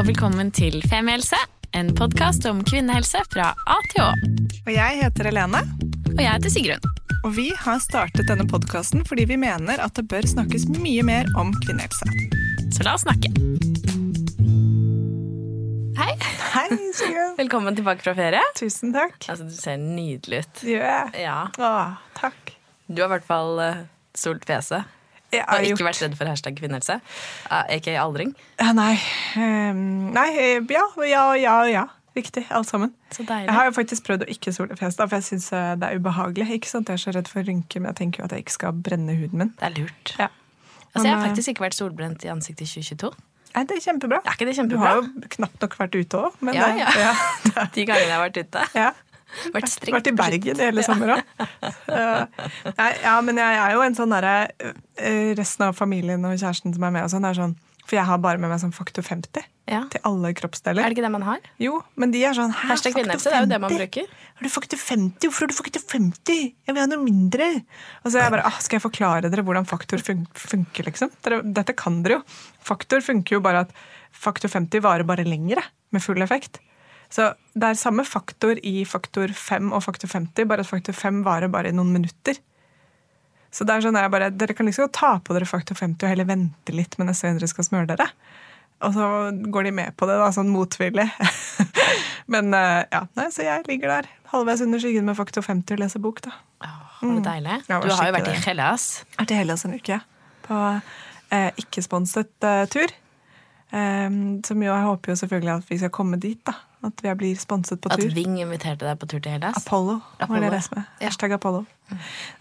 og velkommen til Femihelse, en podkast om kvinnehelse fra A til Å. Og jeg heter Helene, Og jeg heter Sigrun. og vi har startet denne podkasten fordi vi mener at det bør snakkes mye mer om kvinnehelse. Så la oss snakke. Hei, Hei, Sigrun. velkommen tilbake fra ferie. Tusen takk. Altså, Du ser nydelig ut. Gjør jeg. Ja, Å, takk. Du har i hvert fall uh, solt fjeset. Jeg har ikke gjort vært redd for hashtag kvinnehelse. Aka aldring. Nei. Um, nei, eh, ja, ja, ja, ja. Riktig, alt sammen. Så. Jeg har jo faktisk prøvd å ikke sole fjeset, da, for jeg syns det er ubehagelig. Ikke sant? Jeg er så redd for rynker, men jeg tenker jo at jeg ikke skal brenne huden min. Det er lurt. Ja. Altså, jeg har eh, faktisk ikke vært solbrent i ansiktet i 2022. Nei, det er kjempebra. Er det Du kjempebra? har jo knapt nok vært ute òg, Ja, ja. ja, De gangene jeg har vært ute. ja. Vært strengt Vært i Bergen hele sommer òg. ja, men jeg er jo en sånn derre eh, Resten av familien og kjæresten som er med, og sånn, er sånn For jeg har bare med meg sånn faktor 50 Ja. til alle kroppsdeler. Er det ikke det man har? Jo, men de er sånn Hashtag kvinnehelse, det er jo det man bruker. Har du faktor 50? Hvorfor har du faktor 50? Jeg vil ha noe mindre. Og så er jeg bare, ah, Skal jeg forklare dere hvordan faktor fun funker? liksom? Dette kan dere jo. Faktor funker jo bare at faktor 50 varer bare lengre med full effekt. Så det er samme faktor i faktor 5 og faktor 50, bare at faktor 5 varer bare i noen minutter. Så det er sånn jeg bare, Dere kan liksom ta på dere faktor 50 og heller vente litt med neste gang dere skal smøre dere. Og så går de med på det, da, sånn motvillig. Men eh, ja, nei, så jeg ligger der halvveis under skyggen med faktor 50 og leser bok. da. Åh, var det deilig? Ja, var Du har jo vært i. Hellas. vært i Hellas en uke ja. på eh, ikke-sponset eh, tur. Um, som jo, jeg håper jo selvfølgelig at vi skal komme dit. da. At vi blir sponset på At tur. Ving inviterte deg på tur til Hellas. Apollo var Apollo, det jeg leste med. Ja. Hashtag Apollo. Det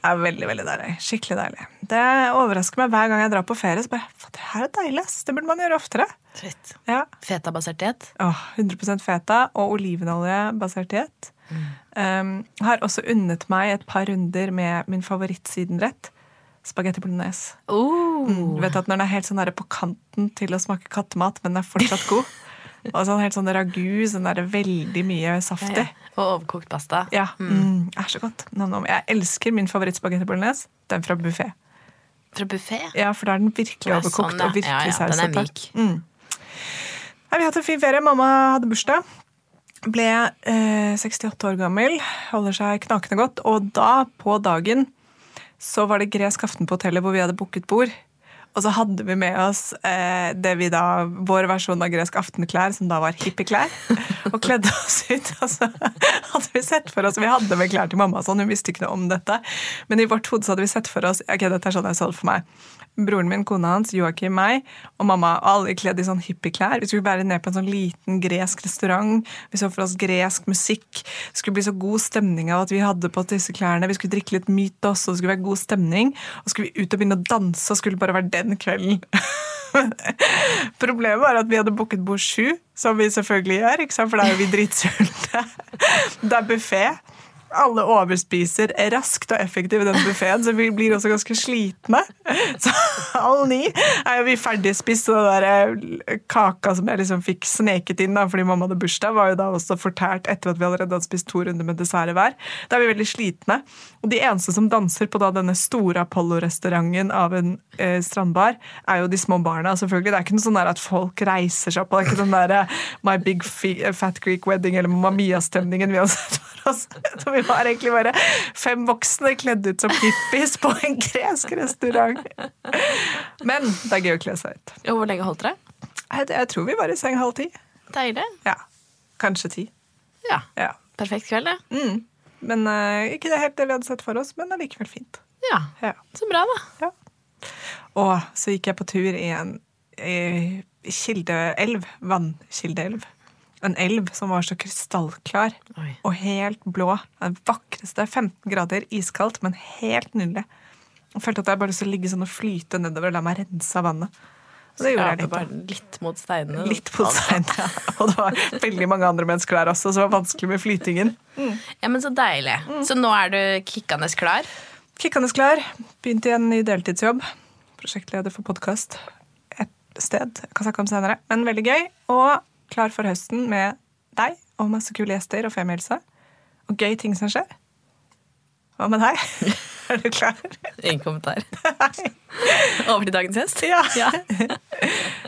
er veldig veldig deilig. Skikkelig deilig. Det overrasker meg hver gang jeg drar på ferie. så bare, for Det her er deilig, ass. Det burde man gjøre oftere. Shit. Ja. Feta-basert diett. Åh, 100% feta og olivenolje basert diett. Um, har også unnet meg et par runder med min favorittsidenrett. Spagetti bolognese. Oh. Du vet at Når den er helt sånn på kanten til å smake kattemat, men den er fortsatt god. Og sånn helt sånn ragu, sånn der veldig mye saftig. Og overkokt pasta. Ja, mm, er så godt. Jeg elsker min favorittspagetti bolognese. Den fra buffé. Fra buffé. Ja, for da er den virkelig Ja, overkokt sånn, ja. og virkelig Ja, ja, den er myk. Mm. Nei, vi har hatt en fin ferie. Mamma hadde bursdag. Ble eh, 68 år gammel. Holder seg knakende godt. Og da, på dagen, så var det gresk aften på hotellet hvor vi hadde booket bord. Og så hadde vi med oss eh, det vi da, vår versjon av gresk aftenklær, som da var hippieklær. Og kledde oss ut. Og så hadde vi sett for oss Vi hadde med klær til mamma, sånn, hun visste ikke noe om dette. Men i vårt hode så hadde vi sett for oss ok, dette er sånn jeg så det for meg. Broren min, kona hans, Joakim, meg og mamma. Alle kledd i sånn hippieklær. Vi skulle være ned på en sånn liten gresk restaurant. Vi så for oss gresk musikk. Det skulle bli så god stemning av at vi hadde på oss disse klærne. Vi skulle drikke litt mytos, og det skulle være god stemning. Og skulle vi ut og begynne å danse, og skulle bare være den kvelden. Problemet var at vi hadde booket bord sju, som vi selvfølgelig gjør, for da er vi dritsultne. Det er buffé. Alle overspiser raskt og effektivt i den buffeen, så vi blir også ganske slitne. Så halv ni er vi ferdig spist, og den der eh, kaka som jeg liksom fikk sneket inn da, fordi mamma hadde bursdag, var jo da også fortært etter at vi allerede hadde spist to runder med dessert hver. Da er vi veldig slitne. Og de eneste som danser på da denne store Apollo-restauranten av en eh, strandbar, er jo de små barna, selvfølgelig. Det er ikke noe sånn der at folk reiser seg opp, og det er ikke den der eh, My Big Fat Greek Wedding eller Mamma Mia-stemningen vi har sett for oss. Så vi var egentlig bare fem voksne kledd ut som hippies på en gresk restaurant. Men det er gøy å kle seg ut. Og hvor lenge holdt dere? Jeg, jeg tror vi var i seng halv ti. Deilig. Ja. Kanskje ti. Ja. Ja. Perfekt kveld, det. Mm. Men uh, ikke det helt det vi hadde sett for oss, men allikevel fint. Ja. Ja. Så bra, da. Og så gikk jeg på tur i en i kildeelv. Vannkildeelv. En elv som var så krystallklar Oi. og helt blå. Den vakreste. 15 grader, iskaldt, men helt nydelig. Jeg følte at jeg bare å ligge sånn og flyte nedover og la meg rense av vannet. Og det gjorde jeg Skrape litt. bare litt mot steinene. Litt mot steinene, ja. Og det var veldig mange andre mennesker der også, så det var vanskelig med flytingen. Ja, men Så deilig. Så nå er du kikkende klar? Kikkende klar. Begynte i deltidsjobb. Prosjektleder for podkast et sted. Jeg kan snakke om senere. Men veldig gøy. Og klar for høsten med deg og masse kule gjester og femihelse. Og gøy ting som skjer. Hva med deg? Er du klar? Ingen kommentar. Over til dagens gjest? Ja. Ja.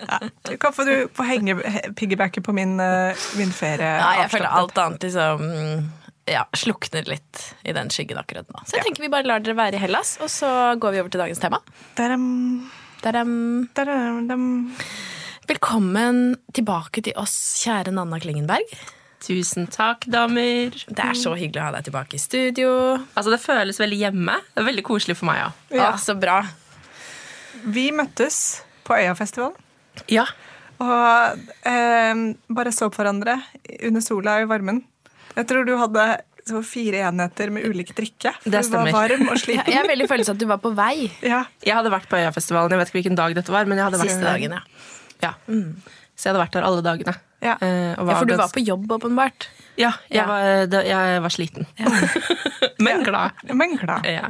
ja. Kan få du få henge piggybacke på min, eh, min ferie. Ja, jeg føler alt annet liksom ja, slukner litt i den skyggen akkurat nå. Så jeg Ja. tenker vi bare lar dere være i Hellas, og så går vi over til dagens tema. Daram, Tadam. daram, dam. Velkommen tilbake til oss, kjære Nanna Klingenberg. Tusen takk, damer. Det er så hyggelig å ha deg tilbake i studio. Altså, Det føles veldig hjemme. Det er veldig koselig for meg òg. Ja, så bra. Vi møttes på Øyafestivalen. Ja. Og eh, bare så på hverandre under sola i varmen. Jeg tror du hadde så fire enheter med ulik drikke. for Det Du var varm og sliten. jeg har veldig følelse at du var på vei Ja. Jeg hadde vært på Øyafestivalen. Jeg vet ikke hvilken dag dette var, men jeg hadde vært siste dagen. Ja. Ja. Så jeg hadde vært der alle dagene. Ja. Eh, ja, For du var på jobb, åpenbart. Ja, jeg, Ja. Var, jeg var sliten. Men glad. Men glad. Ja.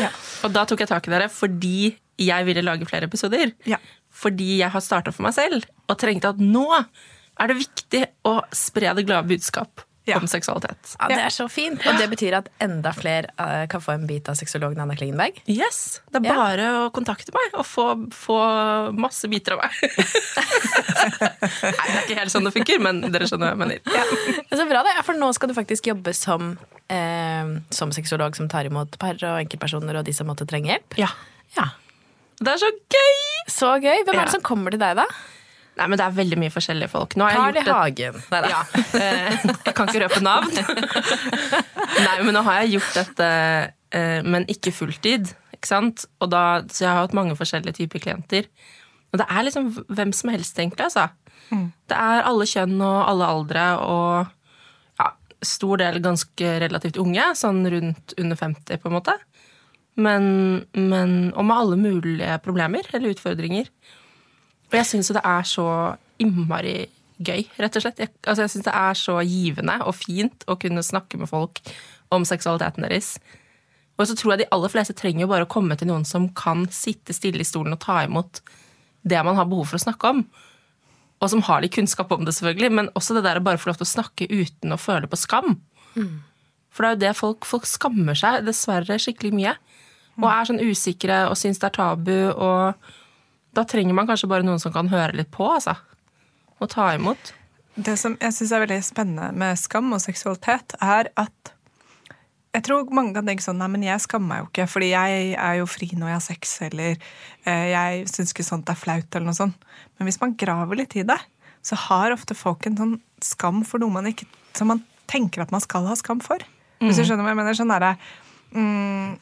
Ja. Og da tok jeg tak i dere fordi jeg ville lage flere episoder. Ja. Fordi jeg har starta for meg selv og trengte at nå er det viktig å spre det glade budskap Ja. om seksualitet. Ja, Det er så fint. Og det betyr at enda flere uh, kan få en bit av sexologen Anna Klingenberg. Yes, Det er Ja. bare å kontakte meg og få, få masse biter av meg. Nei, det er ikke helt sånn det funker, men dere skjønner hva jeg mener. det er Så bra, det. For nå skal du faktisk jobbe som, eh, som sexolog som tar imot par og enkeltpersoner og de som måtte trenge hjelp. Ja, Ja. Det er så gøy! Så gøy. Hvem Ja. er det som kommer til deg, da? Nei, men Det er veldig mye forskjellige folk. Nå har jeg Carl gjort Hagen. Nei. Ja, eh, Jeg kan ikke røpe navn. Nei, men nå har jeg gjort dette, eh, men ikke fulltid. Ikke sant? Og da, så jeg har hatt mange forskjellige typer klienter. Og det er liksom hvem som helst, egentlig. Altså. Det er alle kjønn og alle aldre og ja, stor del ganske relativt unge, sånn rundt under 50 på en måte. Men, men, og med alle mulige problemer eller utfordringer. Og jeg syns jo det er så innmari gøy, rett og slett. Jeg, altså jeg syns det er så givende og fint å kunne snakke med folk om seksualiteten deres. Og så tror jeg de aller fleste trenger jo bare å komme til noen som kan sitte stille i stolen og ta imot det man har behov for å snakke om. Og som har litt kunnskap om det, selvfølgelig, men også det der å bare få lov til å snakke uten å føle på skam. For det er jo det folk, folk skammer seg dessverre skikkelig mye. Og er sånn usikre og syns det er tabu. Og da trenger man kanskje bare noen som kan høre litt på, altså. Og ta imot. Det som jeg syns er veldig spennende med skam og seksualitet, er at jeg tror mange kan tenke sånn Nei, men jeg skammer meg jo ikke, fordi jeg er jo fri når jeg har sex, eller eh, jeg syns ikke sånt er flaut, eller noe sånt. Men hvis man graver litt i det, så har ofte folk en sånn skam for noe man ikke Som man tenker at man skal ha skam for. Hvis du skjønner hva jeg mener? Sånn derre mm,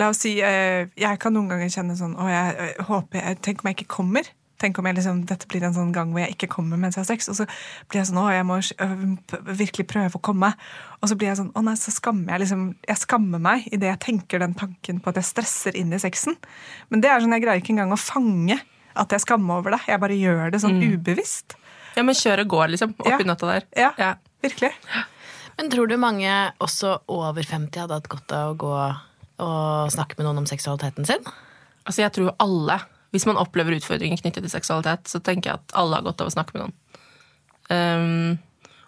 La oss si eh, Jeg kan noen ganger kjenne sånn Å, jeg, eh, håper jeg Tenk om jeg ikke kommer. Tenk om jeg liksom, dette blir en sånn gang hvor jeg ikke kommer mens jeg har sex. Og så blir jeg sånn Å, jeg må øh, virkelig prøve å komme. Og så blir jeg sånn Å nei, så skammer jeg liksom Jeg skammer meg idet jeg tenker den tanken på at jeg stresser inn i sexen. Men det er sånn jeg greier ikke engang å fange at jeg skammer over det. Jeg bare gjør det sånn ubevisst. Ja, men kjøret går, liksom. Opp Ja. natta der. Ja, Ja. virkelig. Men tror du mange også over 50 hadde hatt godt av å gå og snakke med noen om seksualiteten sin? Altså, jeg tror alle, hvis man opplever utfordringer knyttet til seksualitet, så tenker jeg at alle har godt av å snakke med noen. Um,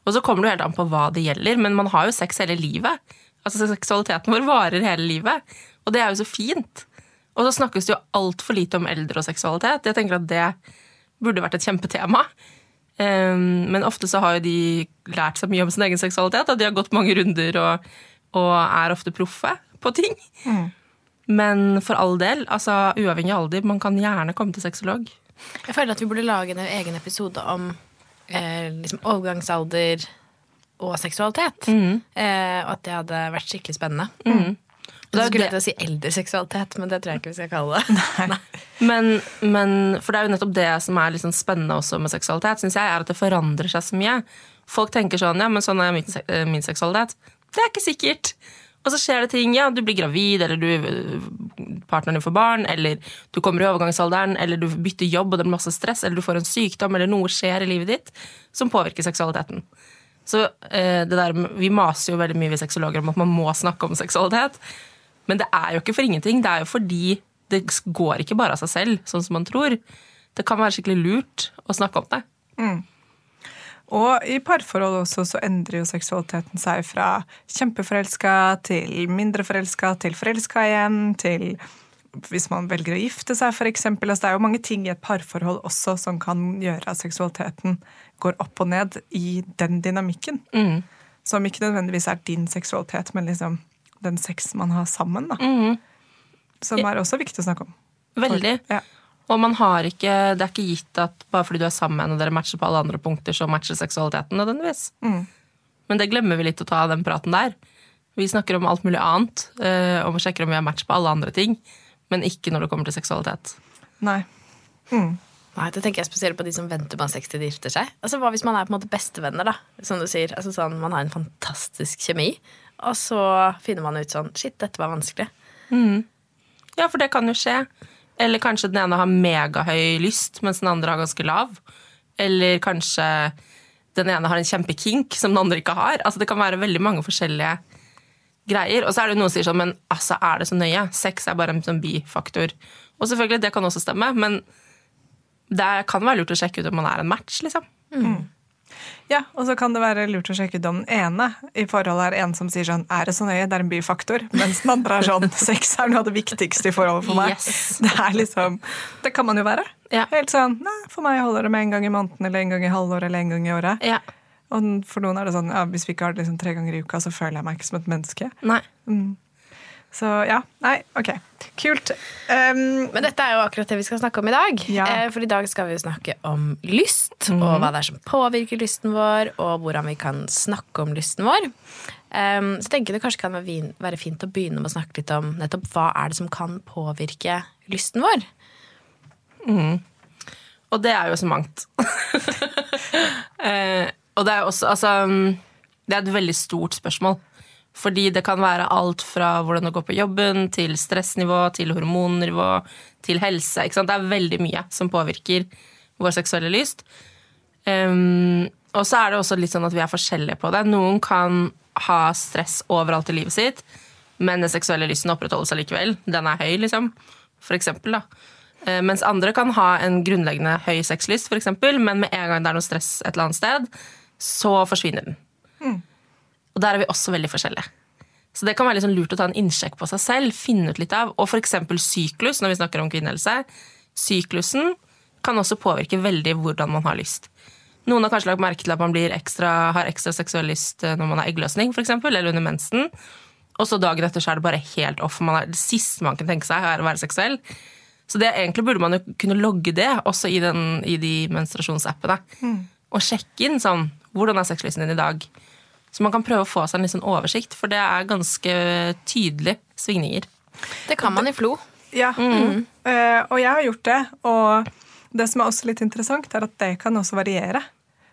og så kommer det helt an på hva det gjelder, men man har jo sex hele livet. Altså, seksualiteten vår varer hele livet, og det er jo så fint. Og så snakkes det jo altfor lite om eldre og seksualitet. Jeg tenker at det burde vært et kjempetema. Men ofte så har jo de lært seg mye om sin egen seksualitet, og de har gått mange runder og, og er ofte proffe på ting. Men for all del, altså uavhengig av alder, man kan gjerne komme til sexolog. Jeg føler at vi burde lage en egen episode om eh, liksom overgangsalder og seksualitet. Eh, og at det hadde vært skikkelig spennende. Mm. Er skulle jeg til å si eldre seksualitet, men det tror jeg ikke vi skal kalle det. Men, men for det er jo nettopp det som er sånn spennende også med seksualitet, synes jeg, er at det forandrer seg så mye. Folk tenker sånn, ja, men sånn er min, eh, min seksualitet. Det er ikke sikkert. Og så skjer det ting, ja, du blir gravid, eller du, partneren din får barn, eller du kommer i overgangsalderen, eller du bytter jobb, og det blir masse stress, eller du får en sykdom, eller noe skjer i livet ditt som påvirker seksualiteten. Så eh, det der, Vi maser jo veldig mye vi sexologer om at man må snakke om seksualitet. Men det er jo ikke for ingenting. Det er jo fordi det går ikke bare av seg selv, sånn som man tror. Det kan være skikkelig lurt å snakke om det. Og i parforhold også så endrer jo seksualiteten seg fra kjempeforelska til mindre forelska til forelska igjen til hvis man velger å gifte seg, eksempel. Altså, det er jo mange ting i et parforhold også som kan gjøre at seksualiteten går opp og ned i den dynamikken. Som ikke nødvendigvis er din seksualitet, men liksom den sex man har sammen. da. Som er også viktig å snakke om. Veldig. Ja. Og man har ikke, det er ikke gitt at bare fordi du er sammen og dere matcher på alle andre punkter, så matcher seksualiteten nødvendigvis. Men det glemmer vi litt å ta av den praten der. Vi snakker om alt mulig annet, om å sjekker om vi har match på alle andre ting, men ikke når det kommer til seksualitet. Nei. Nei, det tenker jeg spesielt på de som venter på en sex til de gifter seg. Altså, Hva hvis man er på en måte bestevenner, da? Som du sier. Altså, sånn, man har en fantastisk kjemi, og så finner man ut sånn Shit, dette var vanskelig. Ja, for det kan jo skje. Eller kanskje den ene har megahøy lyst, mens den andre har ganske lav. Eller kanskje den ene har en kjempekink som den andre ikke har. Altså Det kan være veldig mange forskjellige greier. Og så er det noen som sier sånn, men altså, er det så nøye? Sex er bare en sånn bifaktor. Og selvfølgelig, det kan også stemme, men det kan være lurt å sjekke ut om man er en match, liksom. Ja, og så kan det være lurt å sjekke ut om den ene i forholdet er en som sier sånn Er det så nøye? Det er en byfaktor. Mens den andre er sånn Sex er noe av det viktigste i forholdet for meg. Yes. Det er liksom Det kan man jo være. Ja. Helt sånn Nei, for meg holder det med en gang i måneden eller en gang i halvåret eller en gang i året. Ja. Og for noen er det sånn ja, hvis vi ikke har det liksom tre ganger i uka, så føler jeg meg ikke som et menneske. Nei. Så ja. Nei, ok. Kult. Um, Men dette er jo akkurat det vi skal snakke om i dag. Ja. Eh, For i dag skal vi snakke om lyst, og hva det er som påvirker lysten vår, og hvordan vi kan snakke om lysten vår. Um, så jeg tenker det kanskje kan være fint å begynne med å snakke litt om nettopp hva er det som kan påvirke lysten vår. Og det er jo så mangt. uh, og det er også altså, mm, Det er et veldig stort spørsmål. Fordi det kan være alt fra hvordan det går på jobben, til stressnivå, til hormonnivå, til helse. Det er veldig mye som påvirker vår seksuelle lyst. Um, og så er det også litt sånn at vi er forskjellige på det. Noen kan ha stress overalt i livet sitt, men den seksuelle lysten opprettholdes allikevel. Den er høy, liksom. For eksempel, da. Eh, Mens andre kan ha en grunnleggende høy sexlyst, men med en gang det er noe stress et eller annet sted, så forsvinner den. Og der er vi også veldig forskjellige. Så det kan være sånn lurt å ta en innsjekk på seg selv, finne ut litt av. Og eksempel syklus, når vi snakker om kvinnehelse. Syklusen kan også påvirke veldig hvordan man har lyst. Noen har kanskje lagt merke til at man blir ekstra, har ekstra seksuell lyst når man har eggløsning, for eksempel, eller under mensen. Og så dagen etter så er det bare helt off. Man er, det siste man kan tenke seg, er å være seksuell. Så det, egentlig burde man jo kunne logge det også i, den, i de menstruasjonsappene. Og sjekke inn sånn Hvordan er sexlysten din i dag? Så man kan prøve å få seg en sånn oversikt, for det er ganske tydelige svingninger. Det kan man i Flo. Ja, Eh, og jeg har gjort det. Og det som er også litt interessant, er at det kan også variere.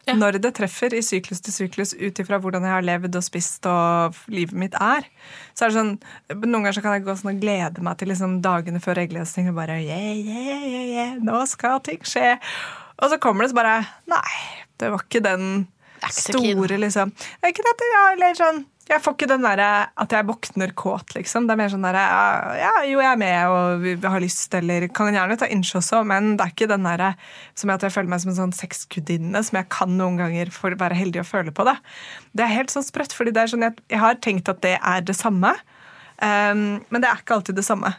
Ja. Når det treffer i syklus til syklus ut ifra hvordan jeg har levd og spist og livet mitt er. Så er det sånn, Noen ganger så kan jeg gå sånn og glede meg til liksom dagene før eggløsning og bare yeah, yeah, yeah, yeah, Nå skal ting skje. Og så kommer det så bare Nei, det var ikke den store, liksom. Det er ikke det at jeg, eller sånn, jeg får ikke den derre at jeg våkner kåt, liksom. Det er mer sånn derre Ja, jo, jeg er med og vi har lyst, eller kan gjerne ta innsjø også, men det er ikke den derre som at jeg føler meg som en sånn sexgudinne som jeg kan noen ganger for være heldig å føle på det. Det er helt sånn sprøtt, fordi det er sånn jeg, jeg har tenkt at det er det samme, um, men det er ikke alltid det samme.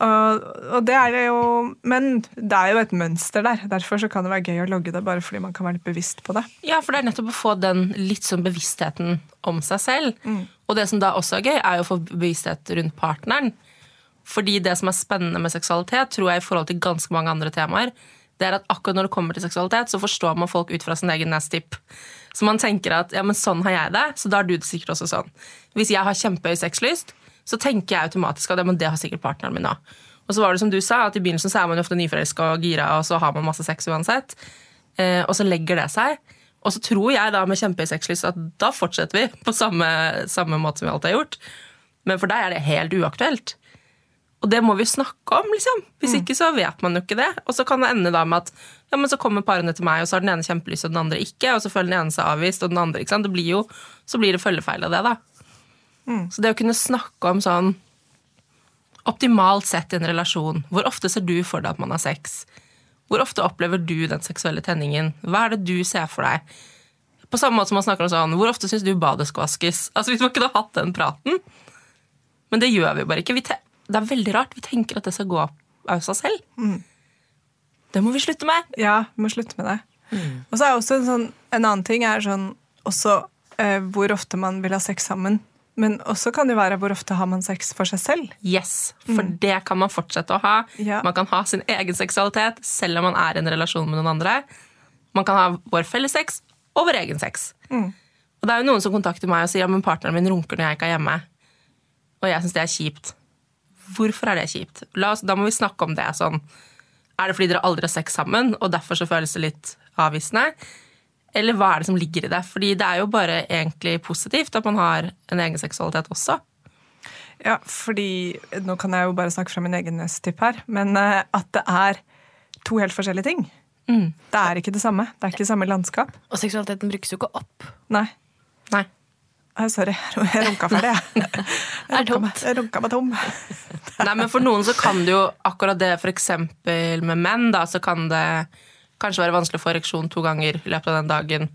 Og, det er det jo, men det er jo et mønster der. Derfor så kan det være gøy å logge det, bare fordi man kan være litt bevisst på det. Ja, for det er nettopp å få den litt sånn bevisstheten om seg selv. Og det som da også er gøy, er å få bevissthet rundt partneren. Fordi det som er spennende med seksualitet, tror jeg i forhold til ganske mange andre temaer, det er at akkurat når det kommer til seksualitet, så forstår man folk ut fra sin egen nestip. Så man tenker at ja, men sånn har jeg det, så da har du det sikkert også sånn. Hvis jeg har kjempehøy sexlyst, så tenker jeg automatisk at ja, men det har sikkert partneren min òg. Og så var det som du sa, at i begynnelsen så er man jo ofte nyforelska og gira, og så har man masse sex uansett. Eh, og så legger det seg. Og så tror jeg da med kjempesexlyst at da fortsetter vi på samme, samme måte som vi alltid har gjort. Men for deg er det helt uaktuelt. Og det må vi snakke om, liksom. Hvis ikke så vet man jo ikke det. Og så kan det ende da med at ja, men så kommer parene til meg, og så har den ene kjempelyst, og den andre ikke. Og så føler den ene seg avvist, og den andre ikke sant? Det blir jo, Så blir det følgefeil av det, da. Så det å kunne snakke om sånn Optimalt sett i en relasjon, hvor ofte ser du for deg at man har sex? Hvor ofte opplever du den seksuelle tenningen? Hva er det du ser for deg? På samme måte som man snakker om sånn, Hvor ofte syns du badet skal vaskes? Altså Hvis man kunne hatt den praten. Men det gjør vi bare ikke. Vi det er veldig rart. Vi tenker at det skal gå av seg selv. Mm. Det må vi slutte med. Ja, vi må slutte med det. Og så er også en, sånn, en annen ting er sånn også eh, hvor ofte man vil ha sex sammen. Men også kan det være hvor ofte har man sex for seg selv. Yes, For det kan man fortsette å ha. Ja. Man kan ha sin egen seksualitet selv om man er i en relasjon med noen andre. Man kan ha vår felles sex og vår egen sex. Og det er jo noen som kontakter meg og sier ja, men partneren min runker når jeg ikke er hjemme. Og jeg syns det er kjipt. Hvorfor er det kjipt? Oss, da må vi snakke om det. sånn. Er det fordi dere aldri har sex sammen, og derfor så føles det litt avvisende? Eller hva er det som ligger i det? Fordi det er jo bare egentlig positivt at man har en egen seksualitet også. Ja, fordi Nå kan jeg jo bare snakke fra min egen nestipp her, men eh, at det er to helt forskjellige ting. Det er ikke det samme. Det er ikke samme landskap. Og seksualiteten brukes jo ikke opp. Nei. Nei. Sorry, jeg runka ferdig, jeg. Det er Jeg runka meg- Jeg runka meg tom. Nei, men For noen så kan det jo akkurat det, for eksempel med menn, da, så kan det kanskje være vanskelig å få ereksjon to ganger i løpet av den dagen.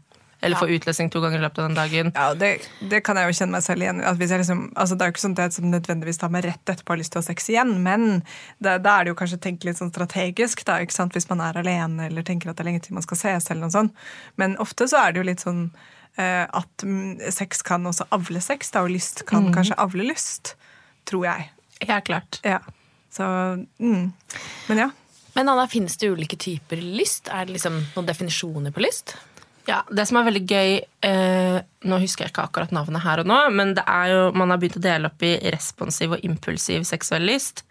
Eller få utlesning to ganger i løpet av den dagen. Ja, det, det kan jeg jo kjenne meg selv igjen liksom, altså Det er jo ikke sånn jeg som nødvendigvis tar meg rett etterpå har lyst til å ha sex igjen, men da er det jo kanskje tenkt litt sånn strategisk, da, hvis man er alene eller tenker at det er lenge til man skal ses. eller noe sånt. Men ofte så er det jo litt sånn eh, at mm, sex kan også avle sex, da, og lyst kan kanskje avle lyst. Tror jeg. Helt klart. Ja. Så mm. Men ja. Men Anna, finnes det ulike typer lyst? Er det liksom noen definisjoner på lyst? Ja, Det som er veldig gøy eh, Nå husker jeg ikke akkurat navnet her og nå, men det er jo, man har begynt å dele opp i responsiv og impulsiv seksuell lyst.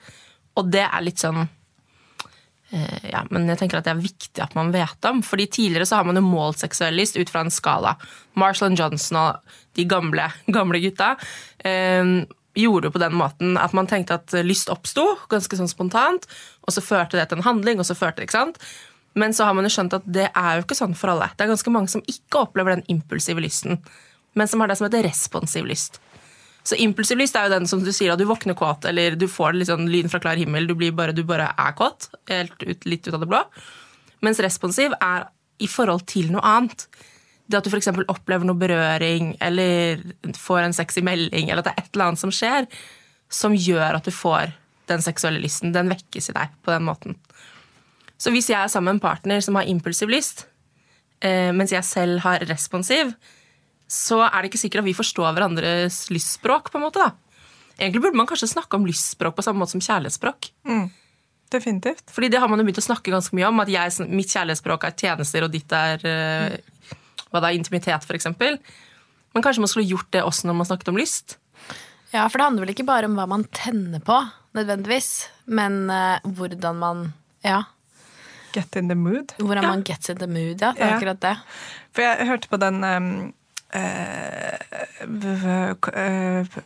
Og det er litt sånn eh, Ja, men jeg tenker at det er viktig at man vet om. fordi tidligere så har man jo målt seksuell lyst ut fra en skala. Marshall Johnson og de gamle, gamle gutta eh, gjorde på den måten at man tenkte at lyst oppsto ganske sånn spontant, og så førte det til en handling, og så førte det, ikke sant? Men så har man jo skjønt at det er jo ikke sånn for alle. Det er ganske mange som ikke opplever den impulsive lysten, men som har det som heter responsiv lyst. Så impulsiv lyst er jo den som du sier at du våkner kåt, eller du får litt sånn lyn fra klar himmel, du, bare, du bare er kåt, helt ut, litt ut av det blå. Mens responsiv er i forhold til noe annet. Det at du f.eks. opplever noe berøring, eller får en sexy melding, eller at det er et eller annet som skjer, som gjør at du får den seksuelle lysten. Den vekkes i deg på den måten. Så hvis jeg er sammen med en partner som har impulsiv lyst, eh, mens jeg selv har responsiv, så er det ikke sikkert at vi forstår hverandres lystspråk. på en måte da. Egentlig burde man kanskje snakke om lystspråk på samme måte som kjærlighetsspråk. Definitivt. Fordi det har man jo begynt å snakke ganske mye om, at jeg, mitt kjærlighetsspråk er tjenester, og ditt er eh, hva da, intimitet, f.eks. Men kanskje man skulle gjort det også når man snakket om lyst? Ja, for det handler vel ikke bare om hva man tenner på, nødvendigvis, men uh, hvordan man Ja, Get in the mood. hvordan Ja. man gets in the mood. Ja, det er Ja. akkurat det. For jeg hørte på den um,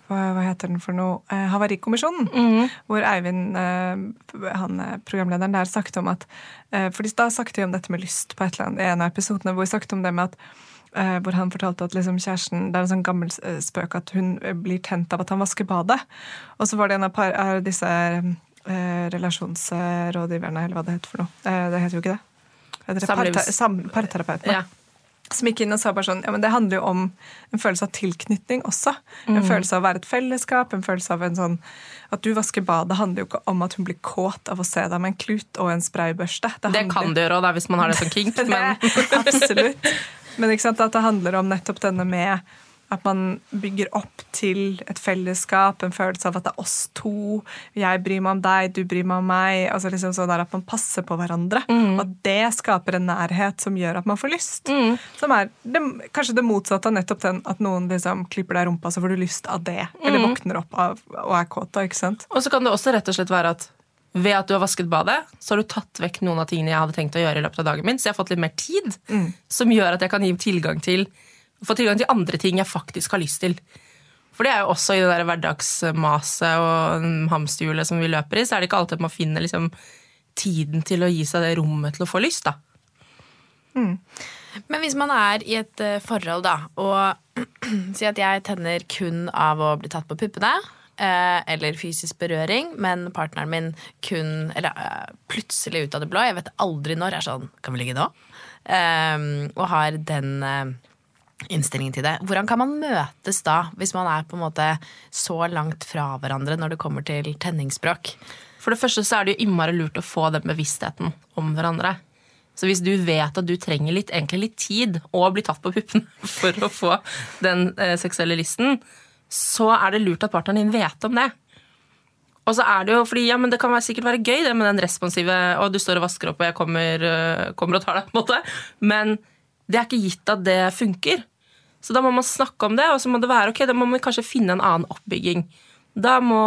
hva, hva heter den for noe? Eh, Havarikommisjonen. Hvor Eivind, eh, han eh, programlederen der, snakket om at eh, For da snakket de om dette med lyst på et eller annet, i en av episodene, hvor vi snakket om det med at eh, hvor han fortalte at liksom kjæresten Det er en sånn gammel eh, spøk at hun eh, blir tent av at han vasker badet. Og så var det en av par, av disse eh, relasjonsrådgiverne, eller hva det heter for noe. Eh, det heter jo ikke det. Det parterapeutene Ja. Som gikk inn og sa bare sånn, ja, men det handler jo om en følelse av tilknytning også. En følelse av å være et fellesskap, en følelse av en sånn At du vasker badet handler jo ikke om at hun blir kåt av å se deg med en klut og en spraybørste. Det handler- kan det gjøre da, hvis man har det som kink. det, Men absolutt. Men ikke sant, at det handler om nettopp denne med at man bygger opp til et fellesskap, en følelse av at det er oss to. Jeg bryr meg om deg, du bryr meg om meg. altså liksom sånn At man passer på hverandre. Mm. at det skaper en nærhet som gjør at man får lyst. Som er det, kanskje det motsatte av nettopp den at noen liksom klipper deg i rumpa, så får du lyst av det. Eller våkner opp av, og er kåt ikke sant? Og så kan det også rett og slett være at ved at du har vasket badet, så har du tatt vekk noen av tingene jeg hadde tenkt å gjøre i løpet av dagen min, så jeg har fått litt mer tid, som gjør at jeg kan gi tilgang til få tilgang til andre ting jeg faktisk har lyst til. For det er jo også i det der hverdagsmaset og hamsterhjulet som vi løper i, så er det ikke alltid man finner liksom tiden til å gi seg det rommet til å få lyst, da. Men hvis man er i et eh, forhold, da, og si at jeg tenner kun av å bli tatt på puppene, eh, eller fysisk berøring, men partneren min kun Eller eh, plutselig ut av det blå, jeg vet aldri når, er sånn Kan vi ligge nå? Eh, og har den eh, innstilling til det. Hvordan kan man møtes da, hvis man er på en måte så langt fra hverandre når det kommer til tenningsspråk? For det første så er det jo innmari lurt å få den bevisstheten om hverandre. Så hvis du vet at du trenger litt, egentlig litt tid og bli tatt på puppene for å få den eh, seksuelle lysten, så er det lurt at partneren din vet om det. Og så er Det jo, fordi ja, men det kan være, sikkert være gøy det med den responsive og du står og vasker opp og jeg kommer, øh, kommer og tar deg. på en måte. Men det er ikke gitt at det funker. Så da må man snakke om det, og så må det være ok, da må man kanskje finne en annen oppbygging. Da må